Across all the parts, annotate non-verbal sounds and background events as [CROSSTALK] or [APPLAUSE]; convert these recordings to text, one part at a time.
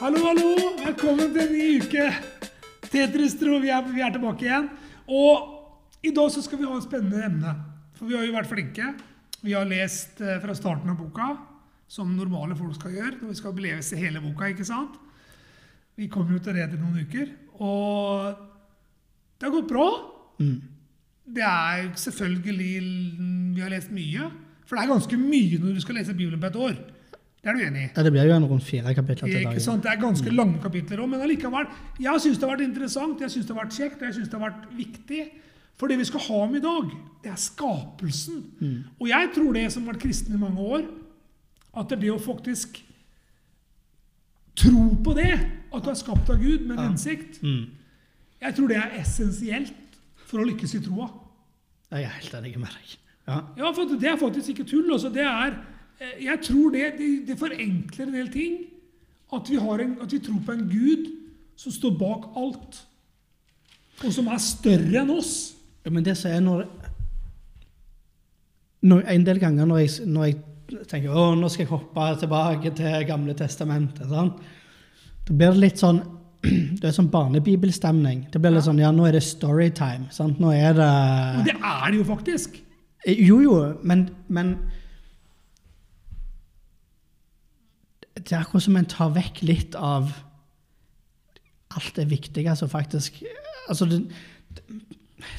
Hallo, hallo! Velkommen til en ny uke. Tetris-tro, vi, er- vi er tilbake igjen. Og i dag så skal vi ha et spennende emne. For vi har jo vært flinke. Vi har lest eh, fra starten av boka, som normale folk skal gjøre. når Vi skal lese hele boka, ikke sant? Vi kommer jo til det etter noen uker. Og det har gått bra. Det er selvfølgelig Vi har lest mye. For det er ganske mye når du skal lese Bibelen på et år. Det er du enig i? Ja, det blir jo en rundt fire kapitler til Ikke dagen. Det er ganske lange kapitler òg, men allikevel. Jeg syns det har vært interessant, jeg syns det har vært kjekt, og jeg syns det har vært viktig. For det vi skal ha om i dag, det er skapelsen. Og jeg tror det som har vært kristen i mange år, at det er det å faktisk tro på det, at du er skapt av Gud med en hensikt, Mm. jeg tror det er essensielt for å lykkes i troa. Jeg er helt enig med deg. Ja. Ja, for det er faktisk ikke tull. Altså, det er, jeg tror det, det, det forenkler en del ting. At vi, har en, at vi tror på en Gud som står bak alt. Og som er større enn oss. Ja, Men det som er når, når En del ganger når jeg, når jeg tenker å, nå skal jeg hoppe tilbake til Gamle testamentet sånn, Da blir det litt sånn [CLEARS THROAT] det er sånn barnebibelstemning. Det blir litt sånn, ja, nå er det storytime. sant? Nå er Og det det er det jo faktisk. Jo, jo, men, men Det er akkurat som en tar vekk litt av alt det viktige som faktisk Altså, det,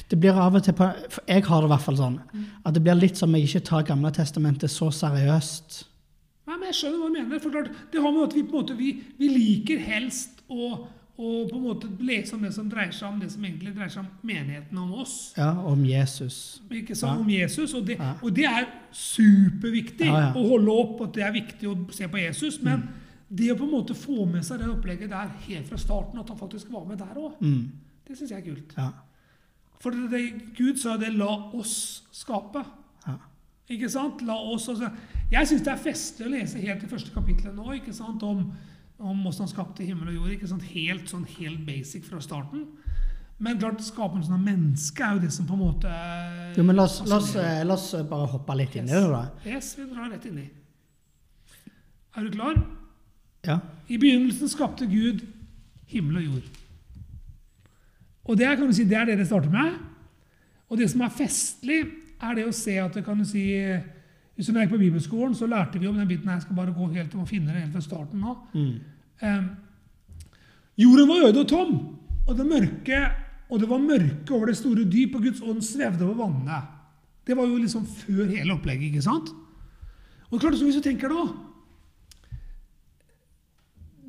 det blir av og til på Jeg har det i hvert fall sånn. At det blir litt som jeg ikke tar Gamle testamentet så seriøst. Nei, men Jeg skjønner hva du mener. for klart, Det har med at vi på en måte, vi, vi liker helst å, å på en måte lese om det som dreier seg om det som egentlig dreier seg om menigheten om oss. Ja, om Jesus. Ikke sant? Ja. Om Jesus, og det, Ja. og det er superviktig Ja, å holde opp at det er viktig å se på Jesus. Men det å på en måte få med seg det opplegget der helt fra starten, at han faktisk var med der òg, Mm. det syns jeg er kult. Ja. For det, det, Gud sa det 'la oss skape'. Ikke sant? La oss, altså. Jeg syns det er festlig å lese helt i første kapittelet nå ikke sant? om om hvordan han skapte himmel og jord. ikke sant? Helt sånn helt basic fra starten. Men klart, skapelsen av mennesket er jo det som på en måte Jo, men la oss, la, oss, eh, la oss bare hoppe litt inn i det, da. Yes, vi drar rett inni. Er du klar? Ja. I begynnelsen skapte Gud himmel og jord. Og det kan du si, det er det det starter med. Og det som er festlig, er det å se at det kan du si Hvis du gikk på bibelskolen, så lærte vi om den biten her. Jeg skal bare gå helt og finne det helt fra starten nå. Mm. Eh, jorden var øde og tom, og det, mørke, og det var mørke over det store dyp, og Guds ånd svevde over vannene. Det var jo liksom før hele opplegget, ikke sant? Og klart, så hvis du tenker da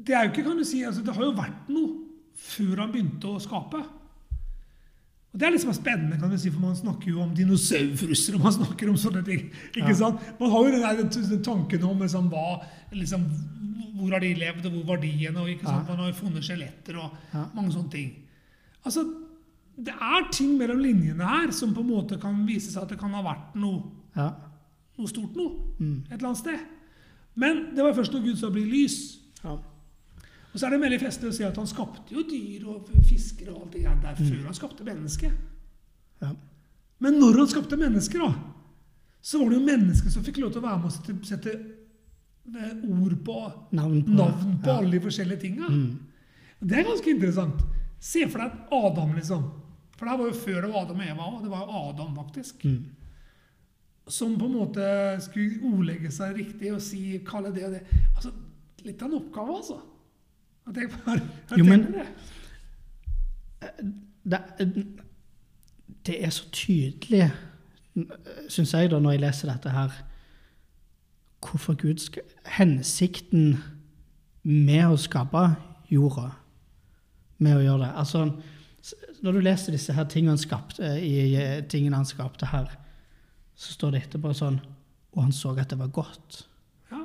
Det er jo ikke, kan du si, altså det har jo vært noe før han begynte å skape. Og Det er er spennende, kan vi si, for man snakker jo om dinosaurfrusser, og man snakker om sånne ting. ikke Ja. sant? Man har jo den, der, tanken om liksom, hva, liksom, hvor har de levd, og hvor var de igjen, og ikke sant? Ja. Man har jo funnet skjeletter og Ja. mange sånne ting. Altså, Det er ting mellom linjene her som på en måte kan vise seg at det kan ha vært noe, Ja. noe stort noe Mm. et eller annet sted. Men det var først når Gud sa 'bli lys'. ja. Og så er det veldig festlig å se at han skapte jo dyr og fisker og alt det der før før han skapte mennesket. ja. Men når han skapte mennesker, da, så var det jo mennesker som fikk lov til å være med og sette, sette eh, ord på Navn på, navn på ja. alle de forskjellige tinga. Mm. Det er ganske interessant. Se for deg Adam, liksom. For det var jo før det var Adam og Eva òg. Det var jo Adam, faktisk. Mm. Som på en måte skulle ordlegge seg riktig og si, kalle det og det. Altså, Litt av en oppgave, altså. At jeg bare jeg Jo, men- det. det, det er så tydelig, syns jeg, da, når jeg leser dette her, hvorfor Gud skal Hensikten med å skape jorda, med å gjøre det Altså, når du leser disse her tingene han skapte, i eh, tingene han skapte her, så står det etterpå sånn Og han så at det var godt. Ja.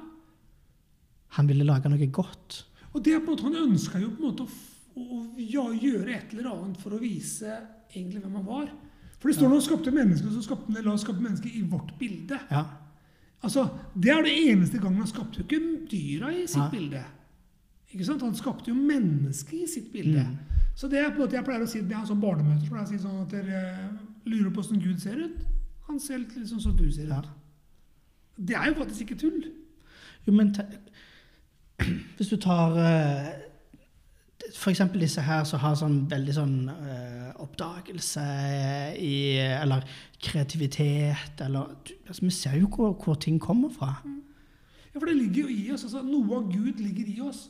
Han ville lage noe godt. Og det er på en måte, Han ønska jo på en måte å, å, å, gjøre et eller annet for å vise egentlig hvem han var. For det står ja. når han skapte mennesker, så skapte han, la oss skape mennesker i vårt bilde. Ja. Altså, Det er det eneste gangen han skapte jo ikke dyra i sitt ja. bilde. Ikke sant? Han skapte jo mennesket i sitt bilde. Mm. Så det er på en måte, jeg pleier å si, det er sånn barnemøter så pleier jeg å si sånn at dere eh, lurer på åssen Gud ser ut. Han ser litt sånn som du ser ut. Det er jo faktisk ikke tull. Jo, men hvis du tar uh, for eksempel disse her som har sånn veldig sånn uh, oppdagelse i Eller kreativitet, eller du, altså, Vi ser jo hvor, hvor ting kommer fra. Ja, for det ligger jo i oss. altså Noe av Gud ligger i oss.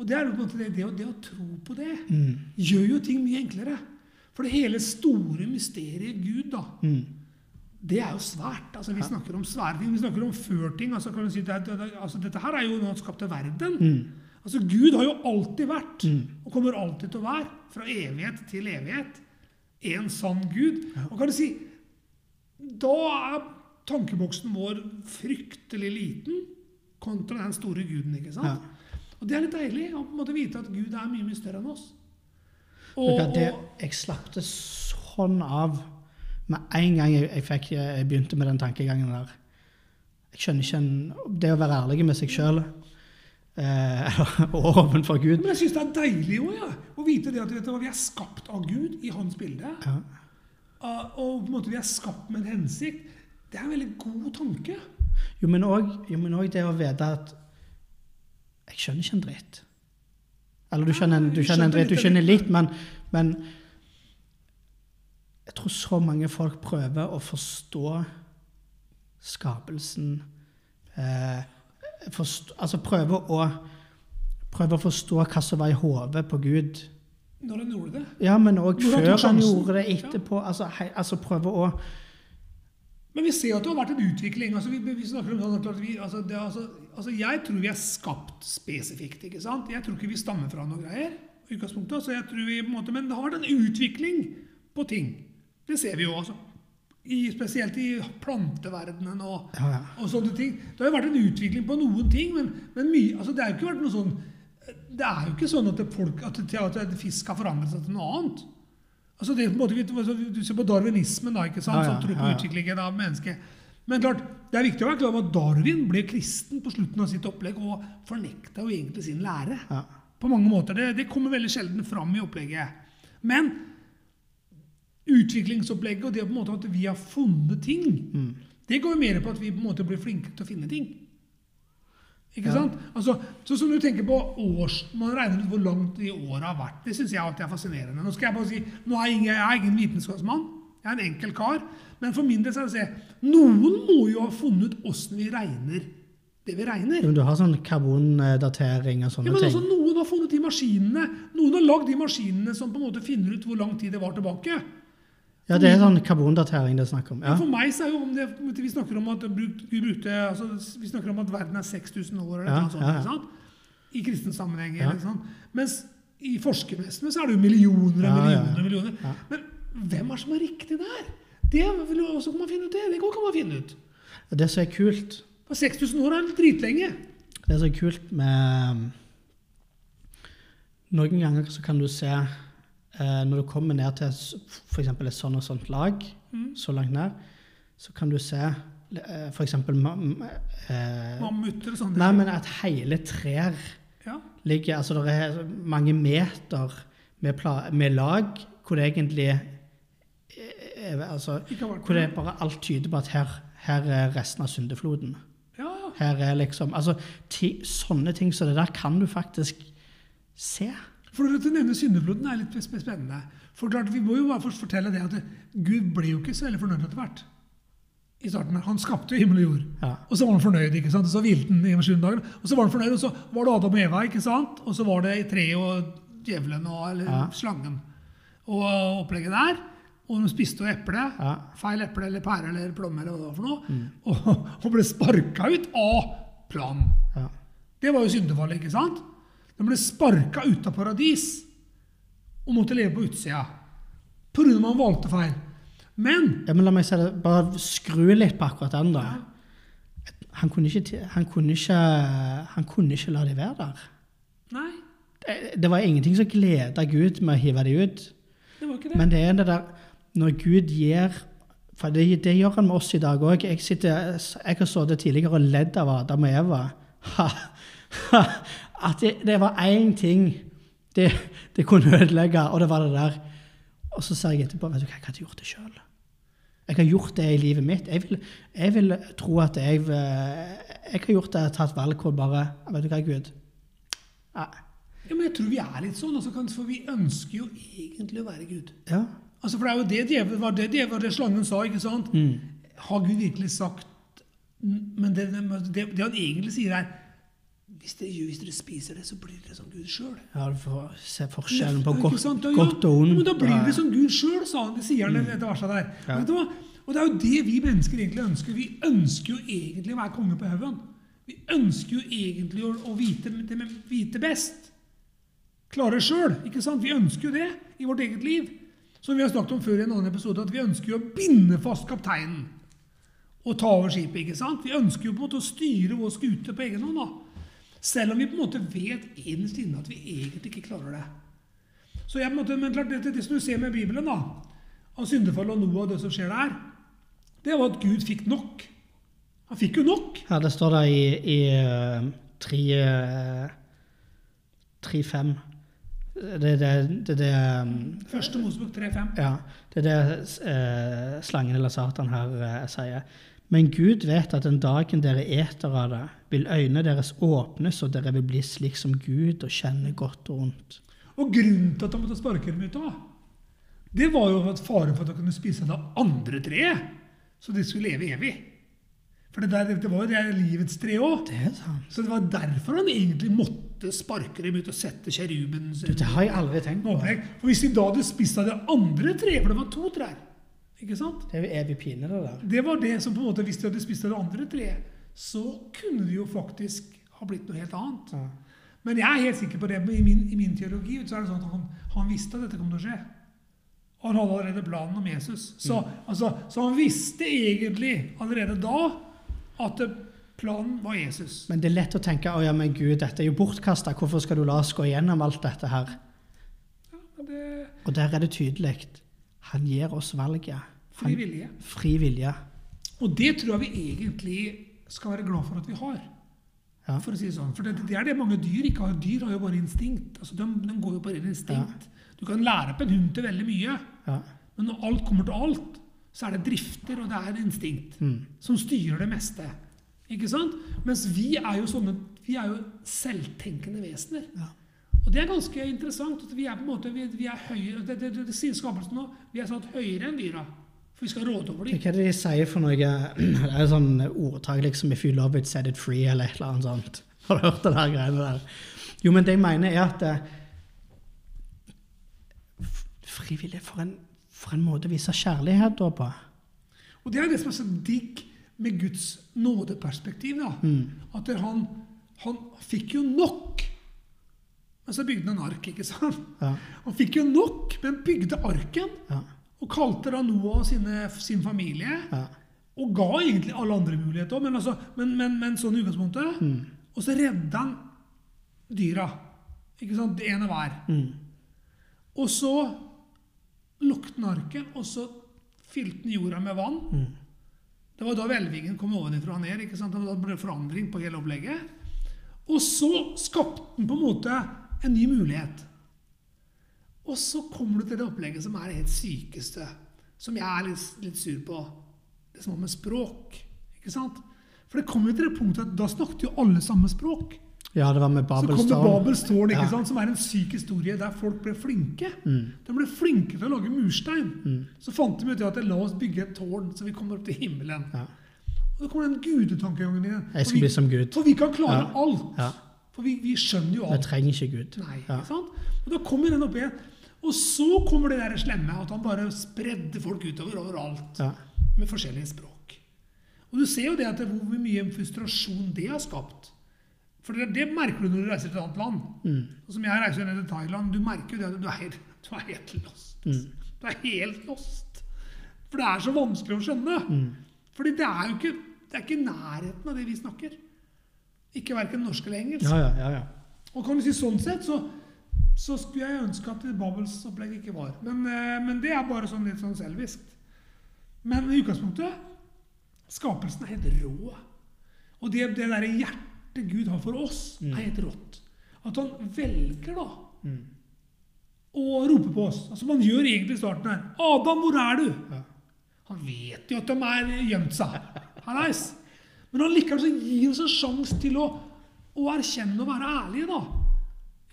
Og det er jo på en måte det, det, å, det å tro på det Mm. gjør jo ting mye enklere. For det hele store mysteriet Gud, da, Mm. Det er jo svært. Altså Vi snakker om svære ting. Vi snakker om før-ting. Altså, kan du si, det, det, altså, dette her er jo noe som skapte verden. Mm. Altså Gud har jo alltid vært, Mm. og kommer alltid til å være, fra evighet til evighet, en sann Gud. Og kan du si, Da er tankeboksen vår fryktelig liten kontra den store guden. ikke sant? Ja. Og det er litt deilig å på en måte vite at Gud er mye mye større enn oss. Og, det, jeg slapp det sånn av med en gang jeg, jeg, fikk, jeg begynte med den tankegangen der. Jeg skjønner ikke en, Det å være ærlig med seg sjøl eh, [LAUGHS] og overfor for Gud Men jeg syns det er deilig også, ja, å vite det at vet du, vi er skapt av Gud i hans bilde. ja. Og på en måte vi er skapt med en hensikt. Det er en veldig god tanke. Jo, men òg det å vite at Jeg skjønner ikke en dritt. Eller du skjønner, en, du skjønner en dritt, du skjønner litt, men, men Jeg tror så mange folk prøver å forstå skapelsen eh, forst, Altså prøver å prøve å forstå hva som var i hodet på Gud. Når han gjorde det. Ja, men òg før han gjorde det, etterpå. Altså, hei, altså prøve å Men vi ser jo at det har vært en utvikling. altså Vi, vi snakker om sånn at vi, altså, det, altså, altså Jeg tror vi er skapt spesifikt. ikke sant? Jeg tror ikke vi stammer fra noen greier. utgangspunktet, så jeg tror vi på en måte, Men det har vært en utvikling på ting. Det ser vi jo. også. I, spesielt i planteverdenen og, Ja, ja. og sånne ting. Det har jo vært en utvikling på noen ting, men, men mye, altså det noe sånn Det er jo ikke sånn at, folk, at, at fisk har forandret seg til noe annet. Altså det, måte, vi- altså, du ser på darwinismen, da, ikke sant? Ja, som tror på utviklingen av mennesket. Men klart, det er viktig å være klar over at Darwin ble kristen på slutten av sitt opplegg og fornekta jo egentlig sin lære. Ja. På mange måter. Det, det kommer veldig sjelden fram i opplegget. Men utviklingsopplegget og det på en måte at vi har funnet ting, Mm. det går jo mer på at vi på en måte blir flinkere til å finne ting. Ikke Ja. sant? Altså, så som du tenker på års, Man regner ut hvor langt de åra har vært. Det syns jeg alltid er fascinerende. Nå skal Jeg bare si, nå er jeg ingen, jeg er ingen vitenskapsmann. Jeg er en enkel kar. Men for min del så er det å se Noen må jo ha funnet ut åssen vi regner det vi regner. Men du har sånn karbondatering og sånne Ja, men ting. altså, Noen har funnet de maskinene Noen har lagd de maskinene som på en måte finner ut hvor lang tid det var tilbake. Ja, det er sånn karbondatering det er snakk om. Ja. For meg så er jo om det, Vi snakker om at bruk- brukte, altså, vi snakker om at verden er 6000 år, eller Ja, noe sånt, ja, ja. sant? i kristen sammenheng. Ja. Sant? Mens i forskermessene så er det jo millioner og millioner. millioner. Men hvem er som er riktig der? Det vil jo også kan man finne ut det. Det kan man finne ut. Det som er kult, For 6000 år er dritlenge. det som er kult med Noen ganger så kan du se eh, Når du kommer ned til f.eks. et sånn og sånt lag, Mm. så langt ned, så kan du se eh, f.eks. Eh, Mammuter og sånn. nei, men at hele trær Ja. ligger Altså det er mange meter med, med lag hvor det egentlig altså, Ikke har vært Hvor det bare alt tyder på at her, her er resten av syndefloden. Ja. Her er liksom Altså, ti, sånne ting som det der kan du faktisk se. For at du nevner syndefloden er litt spennende. For klart, Vi må jo bare fortelle det at Gud ble jo ikke så veldig fornøyd etter hvert. I starten. Han skapte jo himmel og jord. Ja. Og så var han fornøyd. ikke sant? Og så hvilte han i sju dager. Og så var han fornøyd, og så var det Adam og Eva, ikke sant? Og så var det treet og djevelen og eller Ja. slangen. Og opplegget der. Og de spiste jo eple. Ja. Feil eple eller pære eller plomme eller hva det var for noe. Og, [LAUGHS] og ble sparka ut av planen. Ja. Det var jo syndefallet, ikke sant? De ble sparka ut av paradis og måtte leve på utsida. Pga. at man valgte feil. Men ja, men la meg si det, bare skru litt på akkurat den, da. Han kunne ikke, han kunne ikke, han kunne ikke la de være der. Nei, Det, det var ingenting som gleda Gud med å hive de ut. det var ikke det. Men det er det der Når Gud gir For det, det gjør han med oss i dag òg. Jeg, sitter- jeg har sittet tidligere og ledd av Adam og Eva. Ha, [LAUGHS] At det, det var én ting det, det kunne ødelegge, og det var det der. Og så ser jeg etterpå vet du hva, jeg hadde gjort det sjøl. Jeg har gjort det i livet mitt. Jeg vil, jeg vil tro at jeg, eh, jeg har gjort det, tatt valg hvor bare Vet du hva, Gud? Nei. Ja, men jeg tror vi er litt sånn, altså, for vi ønsker jo egentlig å være Gud. Ja. Altså, For det er jo det djevel var det, djevel, var det slangen sa, ikke sant? Mm. Har Gud virkelig sagt Men det, det, det han egentlig sier, er hvis dere, hvis dere spiser det, så blir dere som Gud sjøl. ja, du får se forskjellen på godt, sant? Ja, godt og ja. ondt. Men da blir dere som Gud sjøl, sa han. Det sier han mm. verset der. Ja. Vet du hva? Og det er jo det vi mennesker egentlig ønsker. Vi ønsker jo egentlig å være konge på haugen. Vi ønsker jo egentlig å, å vite, det- vite best. Klare sjøl. Vi ønsker jo det i vårt eget liv. Som vi har snakket om før i en annen episode, at vi ønsker jo å binde fast kapteinen og ta over skipet. ikke sant? Vi ønsker jo på en måte å styre vår skute på egen hånd. da. Selv om vi på en måte vet innerst inne at vi egentlig ikke klarer det. Så jeg, på en måte, men klart, det, det som du ser med Bibelen, da, av syndefallet og Noah og det som skjer der, det var at Gud fikk nok. Han fikk jo nok. Ja, det står der i, i eh, tre, eh, 3-5. Det er det, det, det um, Første Mosebok 3.5. Ja, det er det eh, slangen eller Satan her eh, sier. Men Gud vet at den dagen dere eter av det, vil øynene deres åpnes, og dere vil bli slik som Gud og kjenne godt og ondt. Og grunnen til at han måtte sparke dem ut, da, det var jo at faren for at han kunne spise det andre treet, så de skulle leve evig. For det, der, det var jo det livets tre òg. Så det var derfor han egentlig måtte sparke dem ut og sette kjerubens det har jeg aldri tenkt på. For hvis de da hadde spist av det andre treet, for det var to trær ikke sant? Det er jo evig pine, det der. Det var det som på en måte, Hvis de hadde spist av det andre treet, så kunne det jo faktisk ha blitt noe helt annet. Ja. Men jeg er helt sikker på det. I min, i min teologi så er det sånn at han, han visste at dette kom til å skje. Og han hadde allerede planen om Jesus. Så, altså, så han visste egentlig allerede da at det- planen var Jesus. Men det er lett å tenke å ja, men Gud, dette er jo bortkasta. Hvorfor skal du la oss gå gjennom alt dette her? Ja, det Og der er det tydelig. Han gir oss valget. Fri Han, vilje. fri vilje. Og det tror jeg vi egentlig skal være glad for at vi har. Ja. For å si det sånn. For det, det er det mange dyr ikke har. Dyr har jo bare instinkt. Altså, de, de går jo på ren instinkt. Du kan lære opp en hund til veldig mye, Ja. men når alt kommer til alt, så er det drifter, og det er instinkt Mm. som styrer det meste. Ikke sant? Mens vi er jo sånne Vi er jo selvtenkende vesener. Og det er ganske interessant. at Vi er på en måte Vi, vi er høyere Det, det, det, det sier skapelsen nå. Vi er sånn høyere enn dyra. For vi skal råde over dem. Hva er det de sier for noe? [CLEARS THROAT] Det er sånn ordtak liksom 'if you love it, set it free', eller et eller annet sånt. [LAUGHS] Har du hørt det der greiene der? Jo, men det jeg mener, er at eh, f- frivillig for en, for en måte å vise kjærlighet på. Og det er det som er så digg med Guds nådeperspektiv. da. Mm. At han, han fikk jo nok. Men så bygde han en ark, ikke sant? Ja, Han fikk jo nok, men bygde arken. ja, Og kalte da Noah og sine, sin familie. ja. Og ga egentlig alle andre muligheter òg, men, altså, men, men, men sånn i utgangspunktet. Mm. Og så redda han dyra. Ikke sant? Det ene hver. Mm. Og så lukket han arken, og så fylte han jorda med vann. Mm. Det var da hvelvingen kom ovenfra og ned. ikke sant? Da ble det forandring på hele opplegget. Og så skapte han på en måte en ny mulighet. Og så kommer du til det opplegget som er det helt sykeste, som jeg er litt, litt sur på. Det som har med språk. ikke sant? For det kom jo til det punktet at da snakket jo alle samme språk. ja, det var med Så kom det Babelstårn. Ikke Ja. sant? som er en syk historie der folk ble flinke. Mm. De ble flinke til å lage murstein. Mm. Så fant de ut at la oss bygge et tårn så vi kommer opp til himmelen. Ja. Og da kommer den gudetankegangen igjen. Jeg skal vi, bli som Gud. for vi kan klare Ja. alt. For vi, vi skjønner jo Vi alt. trenger ikke Gud. Nei, Ja. ikke sant? Og da kommer den opp igjen. Og så kommer det der slemme at han bare spredde folk utover overalt Ja. med forskjellige språk. Og du ser jo det at det, hvor mye frustrasjon det har skapt. For det, det merker du når du reiser til et annet land. Mm. Sånn som jeg reiser ned til Thailand. Du merker jo det at du er, du er helt lost. Mm. Du er helt lost. For det er så vanskelig å skjønne. Mm. Fordi det er jo ikke, det er ikke nærheten av det vi snakker. Ikke verken norsk eller engelsk. Ja, ja, ja, ja. Og kan du si sånn sett, så, så skulle jeg ønske at Babels opplegg ikke var. Men, eh, men det er bare sånn litt sånn selvisk. Men i utgangspunktet Skapelsen er helt rå. Og det, det derre hjertet Gud har for oss, Mm. er helt rått. At han velger da Mm. å rope på oss. Altså Man gjør egentlig i starten her 'Adam, hvor er du?' Han vet jo at de er gjemt seg. Hallais. Men allikevel så gir oss en sjanse til å, å erkjenne og være ærlige, da.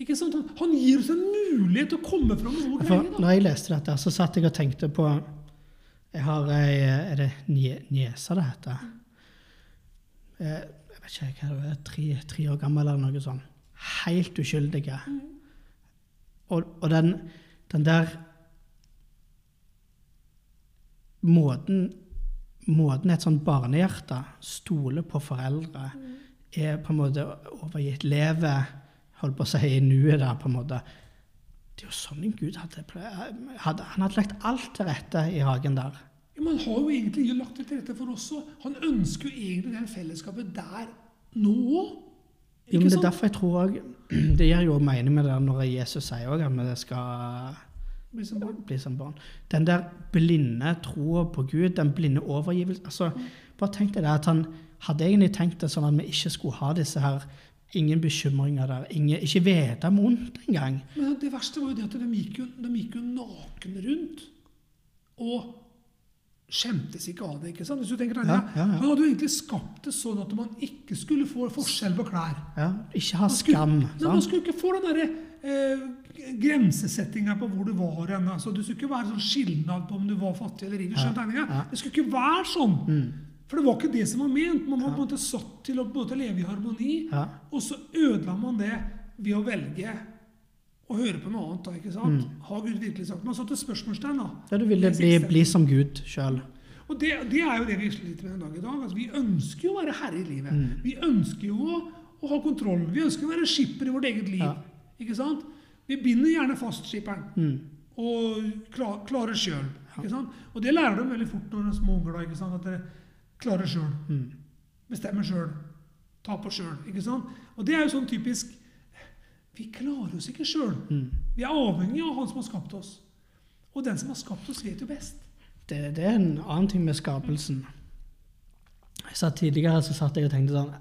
Ikke sant? Han, gir oss en mulighet til å komme fram med noe greier. da. når jeg leste dette, så satt jeg og tenkte på Jeg har ei Er det nie- niese det heter? Eh, Jeg vet ikke hva det er, tre, tre år gammel eller noe sånt. Helt uskyldige. Og, og den, den der Måten, måten et sånt barnehjerte stoler på foreldre, er på en måte overgitt. leve, holdt på å si i nuet der, på en måte. Det er jo sånn en Gud hadde, hadde Han hadde lagt alt til rette i hagen der. Ja, men han har jo egentlig lagt det til rette for oss òg. Han ønsker jo egentlig det fellesskapet der nå òg. Jo, men Det er derfor jeg tror òg [CLEARS THROAT] Det gir jo mening med det når Jesus sier òg at vi skal Bli som barn. bli som barn. Den der blinde troa på Gud, den blinde overgivelsen altså, Bare tenk deg det at han hadde egentlig tenkt det sånn at vi ikke skulle ha disse her Ingen bekymringer der. Ingen, ikke vite om vondt engang. Men det verste var jo det at de gikk jo, de gikk jo nakne rundt. Og skjemtes ikke av det. ikke sant? Hvis du tenker deg, Ja, ja, ja. Han hadde jo egentlig skapt det sånn at man ikke skulle få forskjell på klær. Ja, ikke ha Man skulle- skam. Man skulle ikke få den derre eh, grensesettinga på hvor du var hen. Altså, du skulle ikke være sånn skilnad på om du var fattig eller rik. Ja. Det skulle ikke være sånn. Mm. For det var ikke det som var ment. Man var på en måte satt til å en leve i harmoni. Ja. Og så ødela man det ved å velge å høre på noe annet. da, ikke sant? Mm. Har Gud virkelig sagt Man satte spørsmålstegn, da. Ja, du ville Det bli, bli som Gud sjøl. Og det, det er jo det vi sliter med den dag i dag. Altså, vi ønsker jo å være herre i livet. Mm. Vi ønsker jo å, å ha kontroll. Vi ønsker å være skipper i vårt eget liv. Ja. Ikke sant? Vi binder gjerne fast skipperen Mm. og klar, klarer sjøl. Og det lærer de veldig fort når de er små unger. At dere klarer sjøl. Mm. Bestemmer sjøl. Tar på sjøl. Og det er jo sånn typisk Vi klarer oss ikke sjøl. Mm. Vi er avhengig av Han som har skapt oss. Og den som har skapt oss, vet jo best. Det, det er en annen ting med skapelsen. Jeg satt Tidligere så satt jeg og tenkte sånn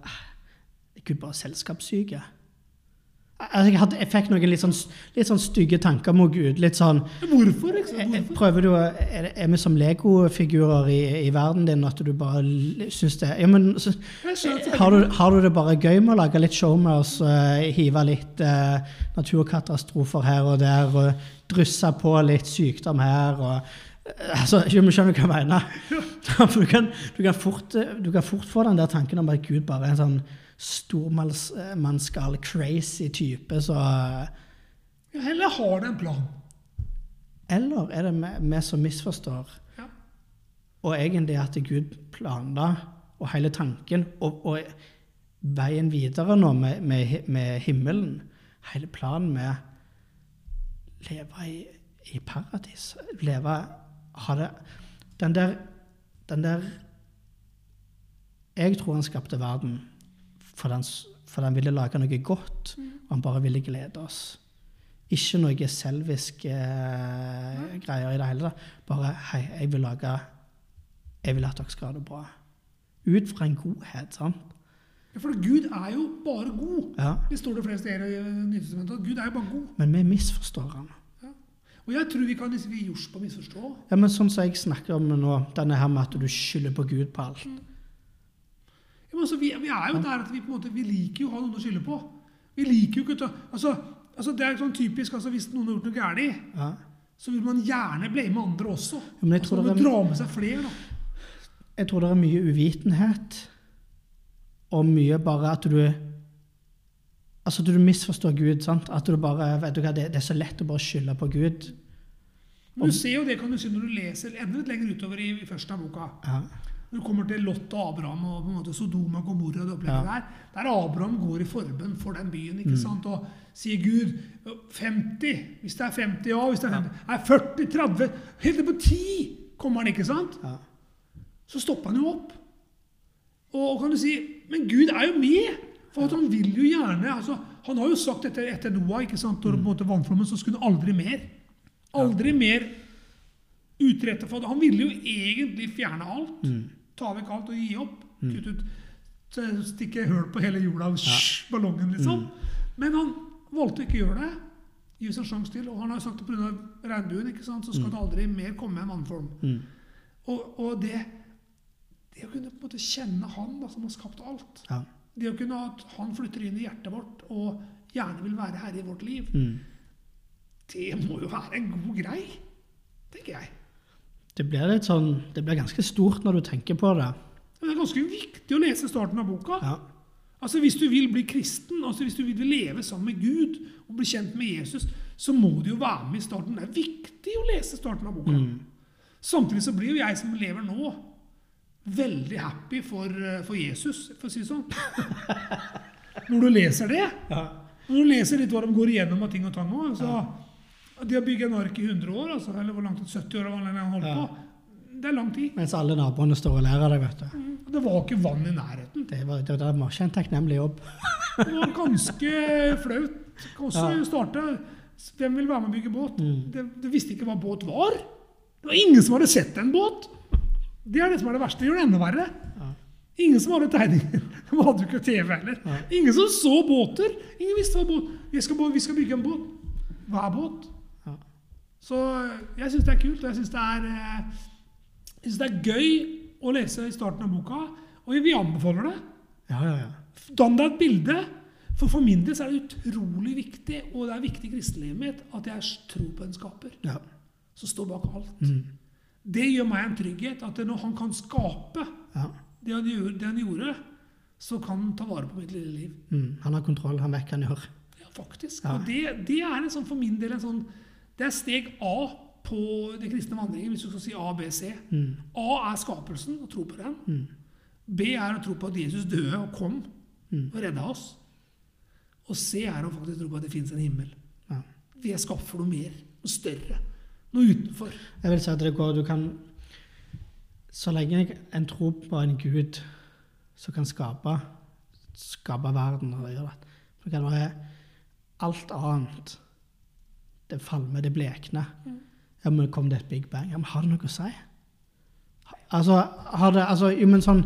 jeg kunne Gud bare selskapssyke? Altså, jeg, hadde, jeg fikk noen litt sånn, litt sånn stygge tanker om Gud. Litt sånn Hvorfor? Liksom? jeg, jeg Hvorfor? prøver du, å- er, er vi som legofigurer i, i verden din, at du bare syns det ja, men, så, har, du, har du det bare gøy med å lage litt show med oss, eh, hive litt uh, naturkatastrofer her og der, og drysse på litt sykdom her og eh, altså, jeg skjønner hva jeg mener. [LAUGHS] Du, kan, du, kan fort, eh, du kan fort få den der tanken om at Gud bare er en sånn stormannsgal, crazy type, så Ja, Heller har det en plan. Eller er det vi, som misforstår? Ja. Og egentlig at Gud planla, og hele tanken, og, og veien videre nå med, med, med himmelen Hele planen med leve i, i paradis. Leve Ha det Den der Den der Jeg tror han skapte verden for den, for den ville lage noe godt, og han bare ville glede oss. Ikke noe selviske eh, greier i det hele tatt. Bare hei, jeg vil lage Jeg vil at dere skal ha det bra. Ut fra en godhet, sant? Ja, For Gud er jo bare god. Ja. Det står det fleste steder i Nytestamentet. at Gud er jo bare god. Men vi misforstår han. Og jeg tror vi kan liksom, vi på å misforstå. Ja, men sånn som jeg snakker om nå, denne her med at du skylder på Gud på alt. Ja, men altså, vi, vi er jo der at vi på en måte, vi liker jo å ha noen å skylde på. Vi liker jo ikke altså, altså Det er sånn typisk altså Hvis noen har gjort noe galt, Ja. så vil man gjerne blame andre også. men jeg altså, man det er- dra med seg flere. da. Jeg tror det er mye uvitenhet, og mye bare at du Altså at du misforstår Gud. sant? At du bare, vet du hva, det, det er så lett å bare skylde på Gud. Men du ser jo det kan du si når du leser enda litt lenger utover i, i første av boka. Ja. Når du kommer til Lot og Abraham og på en måte Sodoma og Gomorra og det opplegget Ja. der, der Abraham går i forbønn for den byen ikke Mm. sant? og sier Gud 50 Hvis det er 50, ja. Hvis det er 50, Nei, 40, 30 Helt ned på 10 kommer han, ikke sant? Ja. Så stopper han jo opp. Og kan du si Men Gud er jo med! For han vil jo gjerne altså, Han har jo sagt etter, etter Noah, ikke sant, og på en måte vannflommen, så skulle han aldri mer. Aldri mer utrette for det. Han ville jo egentlig fjerne alt. Mm. Ta vekk alt og gi opp. Kutte ut Stikke hull på hele jorda og sj, ballongen, liksom. Men han valgte ikke å gjøre det. Gi oss en sjanse til. Og han har sagt at pga. regnbuen ikke sant, så skal det aldri mer komme en annen Mm. Og, og det, det å kunne på en måte kjenne han da, som har skapt alt, Ja. Det å kunne at han flytter inn i hjertet vårt og gjerne vil være herre i vårt liv, Mm. det må jo være en god grei, tenker jeg. Det blir litt sånn Det blir ganske stort når du tenker på det. Det er ganske viktig å lese starten av boka. Ja. Altså Hvis du vil bli kristen, altså hvis du vil leve sammen med Gud og bli kjent med Jesus, så må du jo være med i starten. Det er viktig å lese starten av boka. Mm. Samtidig så blir jo jeg som lever nå, veldig happy for, eh, for Jesus, for å si det sånn. [LAUGHS] Når du leser det, Ja. når du leser litt hva de går igjennom av ting og tang òg altså, De har bygd en ark i 100 år, altså, eller hvor langt 70 år har han holdt på. Det er lang tid. Mens alle naboene står og ler av deg, vet du. Mm. Det var ikke vann i nærheten. Det var, det, det var en takknemlig jobb. [LAUGHS] Det var ganske flaut også Ja. å starte. Hvem vil være med og bygge båt? Mm. Det, det visste ikke hva båt var. Det var ingen som hadde sett en båt. Det er det som er det verste. Det gjør det enda verre. Ja. Ingen som hadde tegninger. [LAUGHS] De hadde jo ikke TV heller. Ja. Ingen som så båter. Ingen visste hva båt Vi skal, vi skal bygge en båt. Hva er båt? Så jeg syns det er kult. og Jeg syns det, eh, det er gøy å lese i starten av boka. Og vi anbefaler det. Ja, ja, ja. Dann deg et bilde. For for min del er det utrolig viktig, og det er viktig i kristenlivet mitt, at jeg tror på en skaper ja. som står bak alt. Mm. Det gjør meg en trygghet at når han kan skape ja. det han, gjorde, det han gjorde, så kan han ta vare på mitt lille liv. Mm. Han har kontroll, han vet hva han gjør. Ja, faktisk. Ja. Og det, det er en sånn, for min del en sånn Det er steg A på den kristne vandringen, hvis du skal si A, B, C. Mm. A er skapelsen, å tro på den. Mm. B er å tro på at Jesus døde og kom Mm. og redda oss. Og C er å faktisk tro på at det fins en himmel. Ja. Vi er skapt for noe mer, noe større, noe utenfor. Jeg vil si at det går Du kan Så lenge en tror på en gud som kan skape skape verden og gjøre det Det kan være alt annet. Det falmer, det blekner. Ja, men kom det et big bang? Ja, men har det noe å si? Altså, har det Altså, jo, men sånn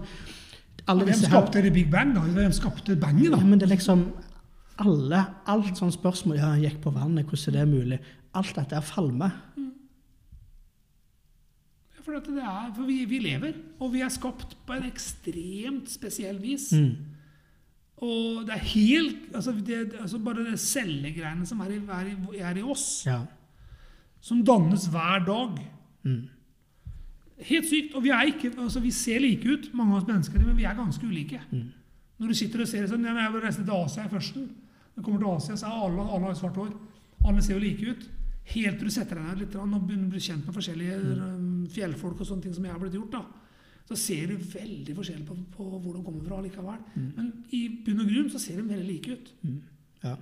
alle Hvem skapte det Big Bang, da? Hvem skapte bangen, Ja, men det er liksom alle, Alt sånn spørsmål Ja, han gikk på vannet, hvordan er det mulig? Alt dette er falme. For, at det er, for vi, vi lever, og vi er skapt på en ekstremt spesiell vis. Mm. Og det er helt altså, det, altså Bare det cellegreiene som er i, er, i, er i oss, Ja. som dannes hver dag. Mm. Helt sykt. Og vi er ikke, altså vi ser like ut, mange av oss mennesker, men vi er ganske ulike. Mm. Når du sitter og ser sånn, ja, Jeg reiste til Asia i førsten. Når du kommer til Asia, så er alle, alle har svart hår. Alle ser jo like ut. Helt til du setter deg ned litt og begynner å bli kjent med forskjellige mm. fjellfolk og sånne ting som jeg har blitt gjort. da. Så ser du veldig forskjell på, på hvor de kommer fra likevel. Men i bunn og grunn så ser de veldig like ut. Mm. Ja.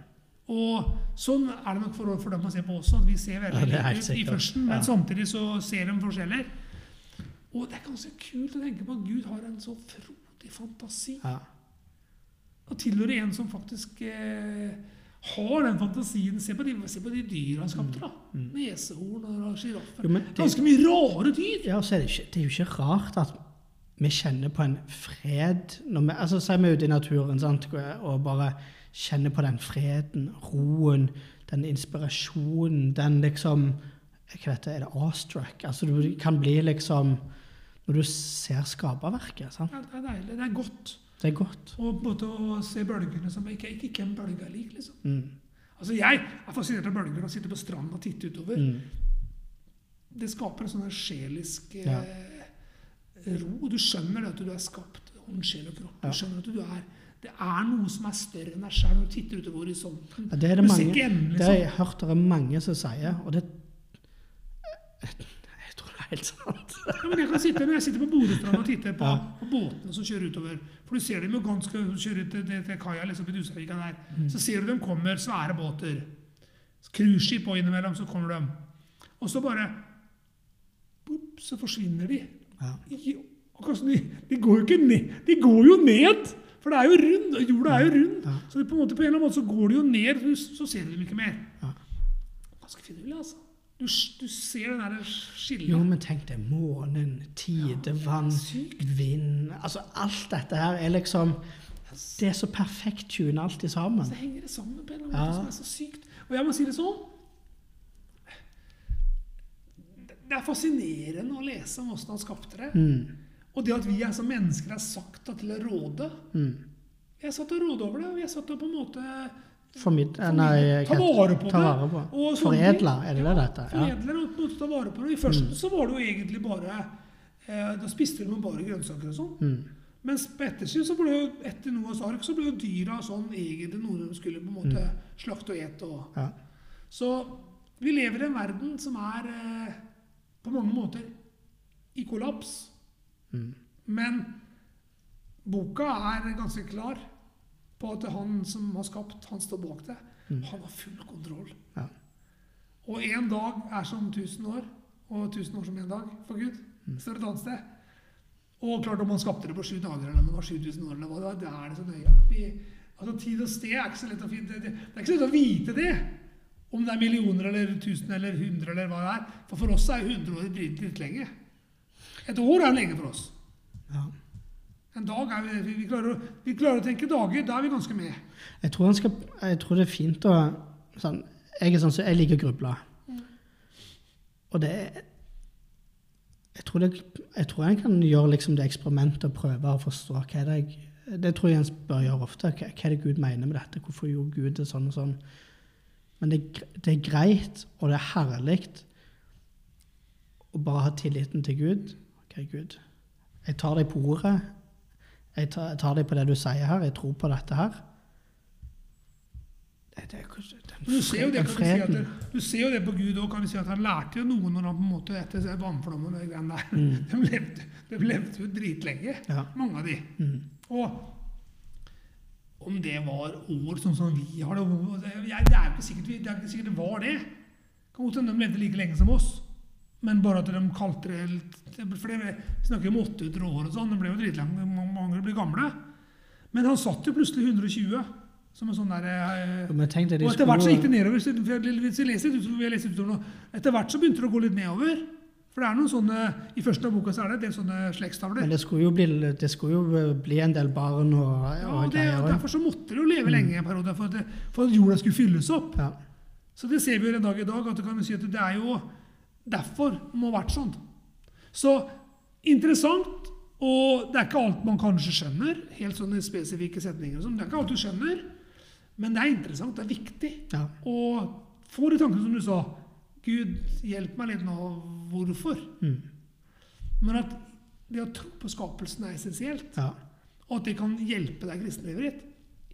Og sånn er det nok for, for dem å se på også, at vi ser veldig Ja, like ut i førsten, men Ja. samtidig så ser de forskjeller. Og det er ganske kult å tenke på at Gud har en så frodig fantasi. ja. Og tilhører en som faktisk eh, har den fantasien. Se på de, se på de dyra han skapte, da. Nesehorn og sjiraffer. Mm. Jo, men det- Ganske mye rare dyr. Ja, så er det, ikke, det er jo ikke rart at vi kjenner på en fred når vi, altså Så er vi ute i naturen sant, og bare kjenner på den freden, roen, den inspirasjonen, den liksom Hva vet det, er det awestruck? Altså, du kan bli liksom Når du ser skaperverket. sant? Ja, det er deilig. Det er godt. Det er godt. Og på en måte å se bølgene som ikke, ikke, ikke en bølge er lik, liksom. Mm. Altså, jeg er fascinert av bølger og sitter på stranden og titter utover. Mm. Det skaper en sånn sjelisk eh, Ja. Ro. Du skjønner det at du er skapt ånd, sjel og kropp. Du skjønner at du er Det er noe som er større enn deg sjøl når du titter utover horisonten. Ja, det er det Du ser mange ikke enden, Det har liksom. jeg hørt det er mange som sier, og det Jeg tror det er helt sant. Ja, men jeg kan sitte, når jeg sitter på Bodøstrand og titter på, Ja. på båtene som kjører utover For du ser dem jo ganske kjører til, til kaia liksom i Dusavika der. Mm. Så ser du dem kommer, svære båter. Cruiseskip og innimellom, så kommer de. Og så bare boop, Så forsvinner de. Ja. De, de går jo ikke ned. De går jo ned! For det er jo rund. Jorda er jo rund. Ja. Så på en måte på en eller annen måte så går de jo ned, så, så ser du dem ikke mer. Ja. Ganske finurlig, altså. Du, du ser den der skillet. Jo, men tenk deg månen, tidevann, Sykt. vind Altså alt dette her er liksom Det er så perfekt tuna alt i sammen. Så henger det sammen på en eller annen Ja. måte som er så sykt. Og jeg må si det sånn Det er fascinerende å lese om åssen han skapte det. Mm. Og det at vi er som mennesker er sagt til å råde. Mm. Jeg satt og rådde over det, og jeg satt og på en måte Formid... Nei, Ta vare på ta det. vare på. Og sånne er det det dette? Ja. Foredler og å ta vare på det. I førsten så var det jo egentlig bare eh, Da spiste de bare grønnsaker og sånn. Mm. Mens på ettersyn så ble jo etter Noas ark så ble jo dyra sånn egentlig noe de skulle på en måte slakte og ete. Og. Ja. Så vi lever i en verden som er eh, på mange måter i kollaps. Mm. Men boka er ganske klar på at han som har skapt, han står bak det. Mm. Han har full kontroll. Ja. Og én dag er som tusen år, og tusen år som én dag for Gud. Mm. Står et annet sted. Og klart om han skapte det på sju dager, eller om det var 7000 år, eller hva det er det så nøye. Vi, altså Tid og sted er ikke så lett å finne. Det, det, det er ikke så lett å vite det. Om det er millioner eller tusen eller hundre eller hva det er. For for oss er jo 100 år litt lenge. Et år er lenge for oss. Ja. En dag er vi, vi, klarer å, vi klarer å tenke dager. Da er vi ganske med. Jeg tror, skal, jeg tror det er fint å sånn, Jeg er sånn som jeg liker å gruble. Og det jeg tror, det, jeg tror en kan gjøre liksom det eksperimentet og prøve å forstå hva er det jeg Det tror jeg en bør gjøre ofte. Hva, hva er det Gud mener med dette? Hvorfor gjorde Gud det sånn og sånn? Men det, det er greit, og det er herlig å bare ha tilliten til Gud. OK, Gud, jeg tar deg på ordet. Jeg tar, jeg tar deg på det du sier her. Jeg tror på dette her. Det, det, du ser jo det, du, si at du ser jo det på Gud òg. Si han lærte jo noe når han på en måte etter vannflommen og de greiene der. Mm. [LAUGHS] De levde, de levde jo dritlenge, Ja. mange av de. Mm. Og om det var år sånn som vi har det jeg- det er ikke sikkert det er ikke sikkert det var det. Kan godt hende de levde like lenge som oss. Men bare at de kalte det helt For det vi snakker om 800 år og sånn. De ble jo dritlange. Mange blir gamle. Men han satt jo plutselig 120 som en sånn derre Men tenk de og etter hvert så gikk det nedover. Hvis jeg leser jeg leser utover nå, etter hvert så begynte det å gå litt nedover. For det er noen sånne, I første av boka så er det en del sånne slektstavler. Men det skulle jo bli, det skulle jo bli en del barn og, Ja, og og det, greier. og. Derfor så måtte det jo leve lenge en periode for det, for at jorda skulle fylles opp. Ja. Så det ser vi jo en dag i dag, at si at det er jo derfor det må ha vært sånn. Så interessant, og det er ikke alt man kanskje skjønner, helt sånne spesifikke setninger og sånn. Det er ikke alt du skjønner, men det er interessant, det er viktig. Ja. Og få de tankene som du sa. Gud, hjelp meg litt nå. Hvorfor? Mm. Men at det å tro på skapelsen er essensielt, ja. og at det kan hjelpe deg i kristenlivet ditt.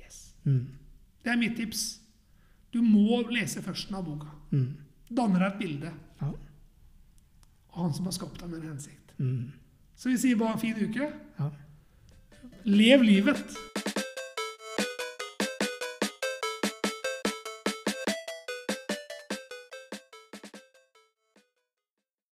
Yes. Mm. Det er mitt tips. Du må lese førsten av boka. Mm. Danne deg et bilde Ja. av han som har skapt deg med en hensikt. Mm. Så vi sier bare fin uke. Ja. Lev livet.